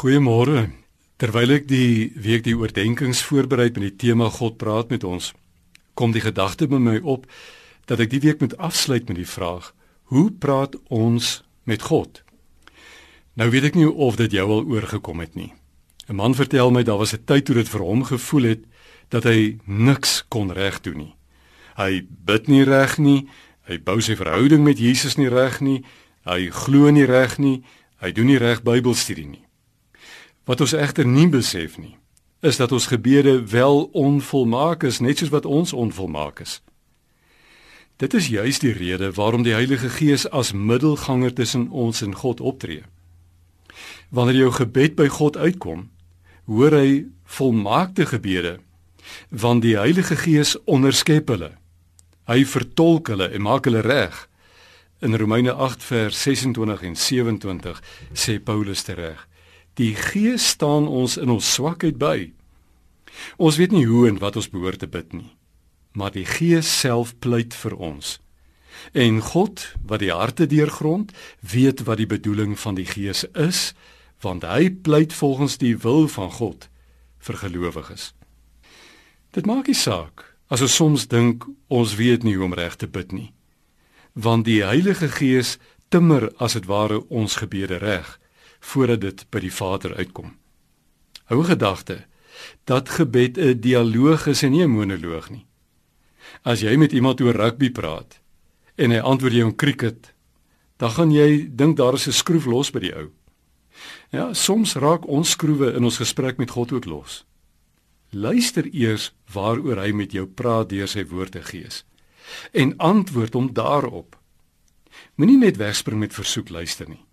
Goeiemôre. Terwyl ek die week die oordeenkings voorberei met die tema God praat met ons, kom die gedagte by my op dat ek die week moet afsluit met die vraag: Hoe praat ons met God? Nou weet ek nie of dit jou al oorgekom het nie. 'n Man vertel my daar was 'n tyd toe dit vir hom gevoel het dat hy niks kon reg doen nie. Hy bid nie reg nie, hy bou sy verhouding met Jesus nie reg nie, hy glo nie reg nie, hy doen nie reg Bybelstudie nie. Wat ons egter nie besef nie, is dat ons gebede wel onvolmaak is, net soos wat ons onvolmaak is. Dit is juis die rede waarom die Heilige Gees as middelganger tussen ons en God optree. Wanneer jou gebed by God uitkom, hoor hy volmaakte gebede, want die Heilige Gees onderskep hulle. Hy vertolk hulle en maak hulle reg. In Romeine 8 vers 26 en 27 sê Paulus tereg: Die Gees staan ons in ons swakheid by. Ons weet nie hoe en wat ons behoort te bid nie, maar die Gees self pleit vir ons. En God, wat die harte deurgrond, weet wat die bedoeling van die Gees is, want hy pleit volgens die wil van God vir gelowiges. Dit maak nie saak as ons soms dink ons weet nie hoe om reg te bid nie, want die Heilige Gees timmer as dit ware ons gebede reg voordat dit by die Vader uitkom. Hou gedagte dat gebed 'n dialoog is en nie 'n monoloog nie. As jy met iemand oor rugby praat en hy antwoord jou in cricket, dan gaan jy dink daar is 'n skroef los by die ou. Ja, soms raak ons skroewe in ons gesprek met God ook los. Luister eers waaroor hy met jou praat deur sy woord te gees en antwoord hom daarop. Moenie net wegspring met versoek luister nie.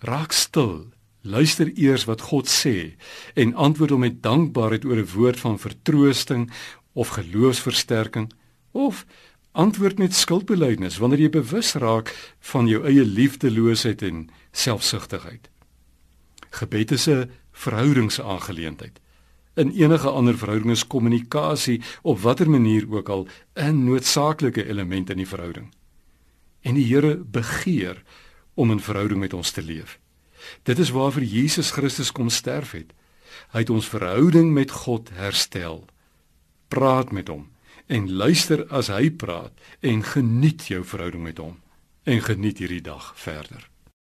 Raak stil. Luister eers wat God sê en antwoord hom met dankbaarheid oor 'n woord van vertroosting of geloofsversterking of antwoord met skuldbeleidnis wanneer jy bewus raak van jou eie liefdeloosheid en selfsugtigheid. Gebed is 'n verhoudingsaangeleentheid. In enige ander verhouding is kommunikasie op watter manier ook al 'n noodsaaklike element in die verhouding. En die Here begeer om 'n verhouding met ons te leef. Dit is waarvoor Jesus Christus kom sterf het. Hy het ons verhouding met God herstel. Praat met hom en luister as hy praat en geniet jou verhouding met hom en geniet hierdie dag verder.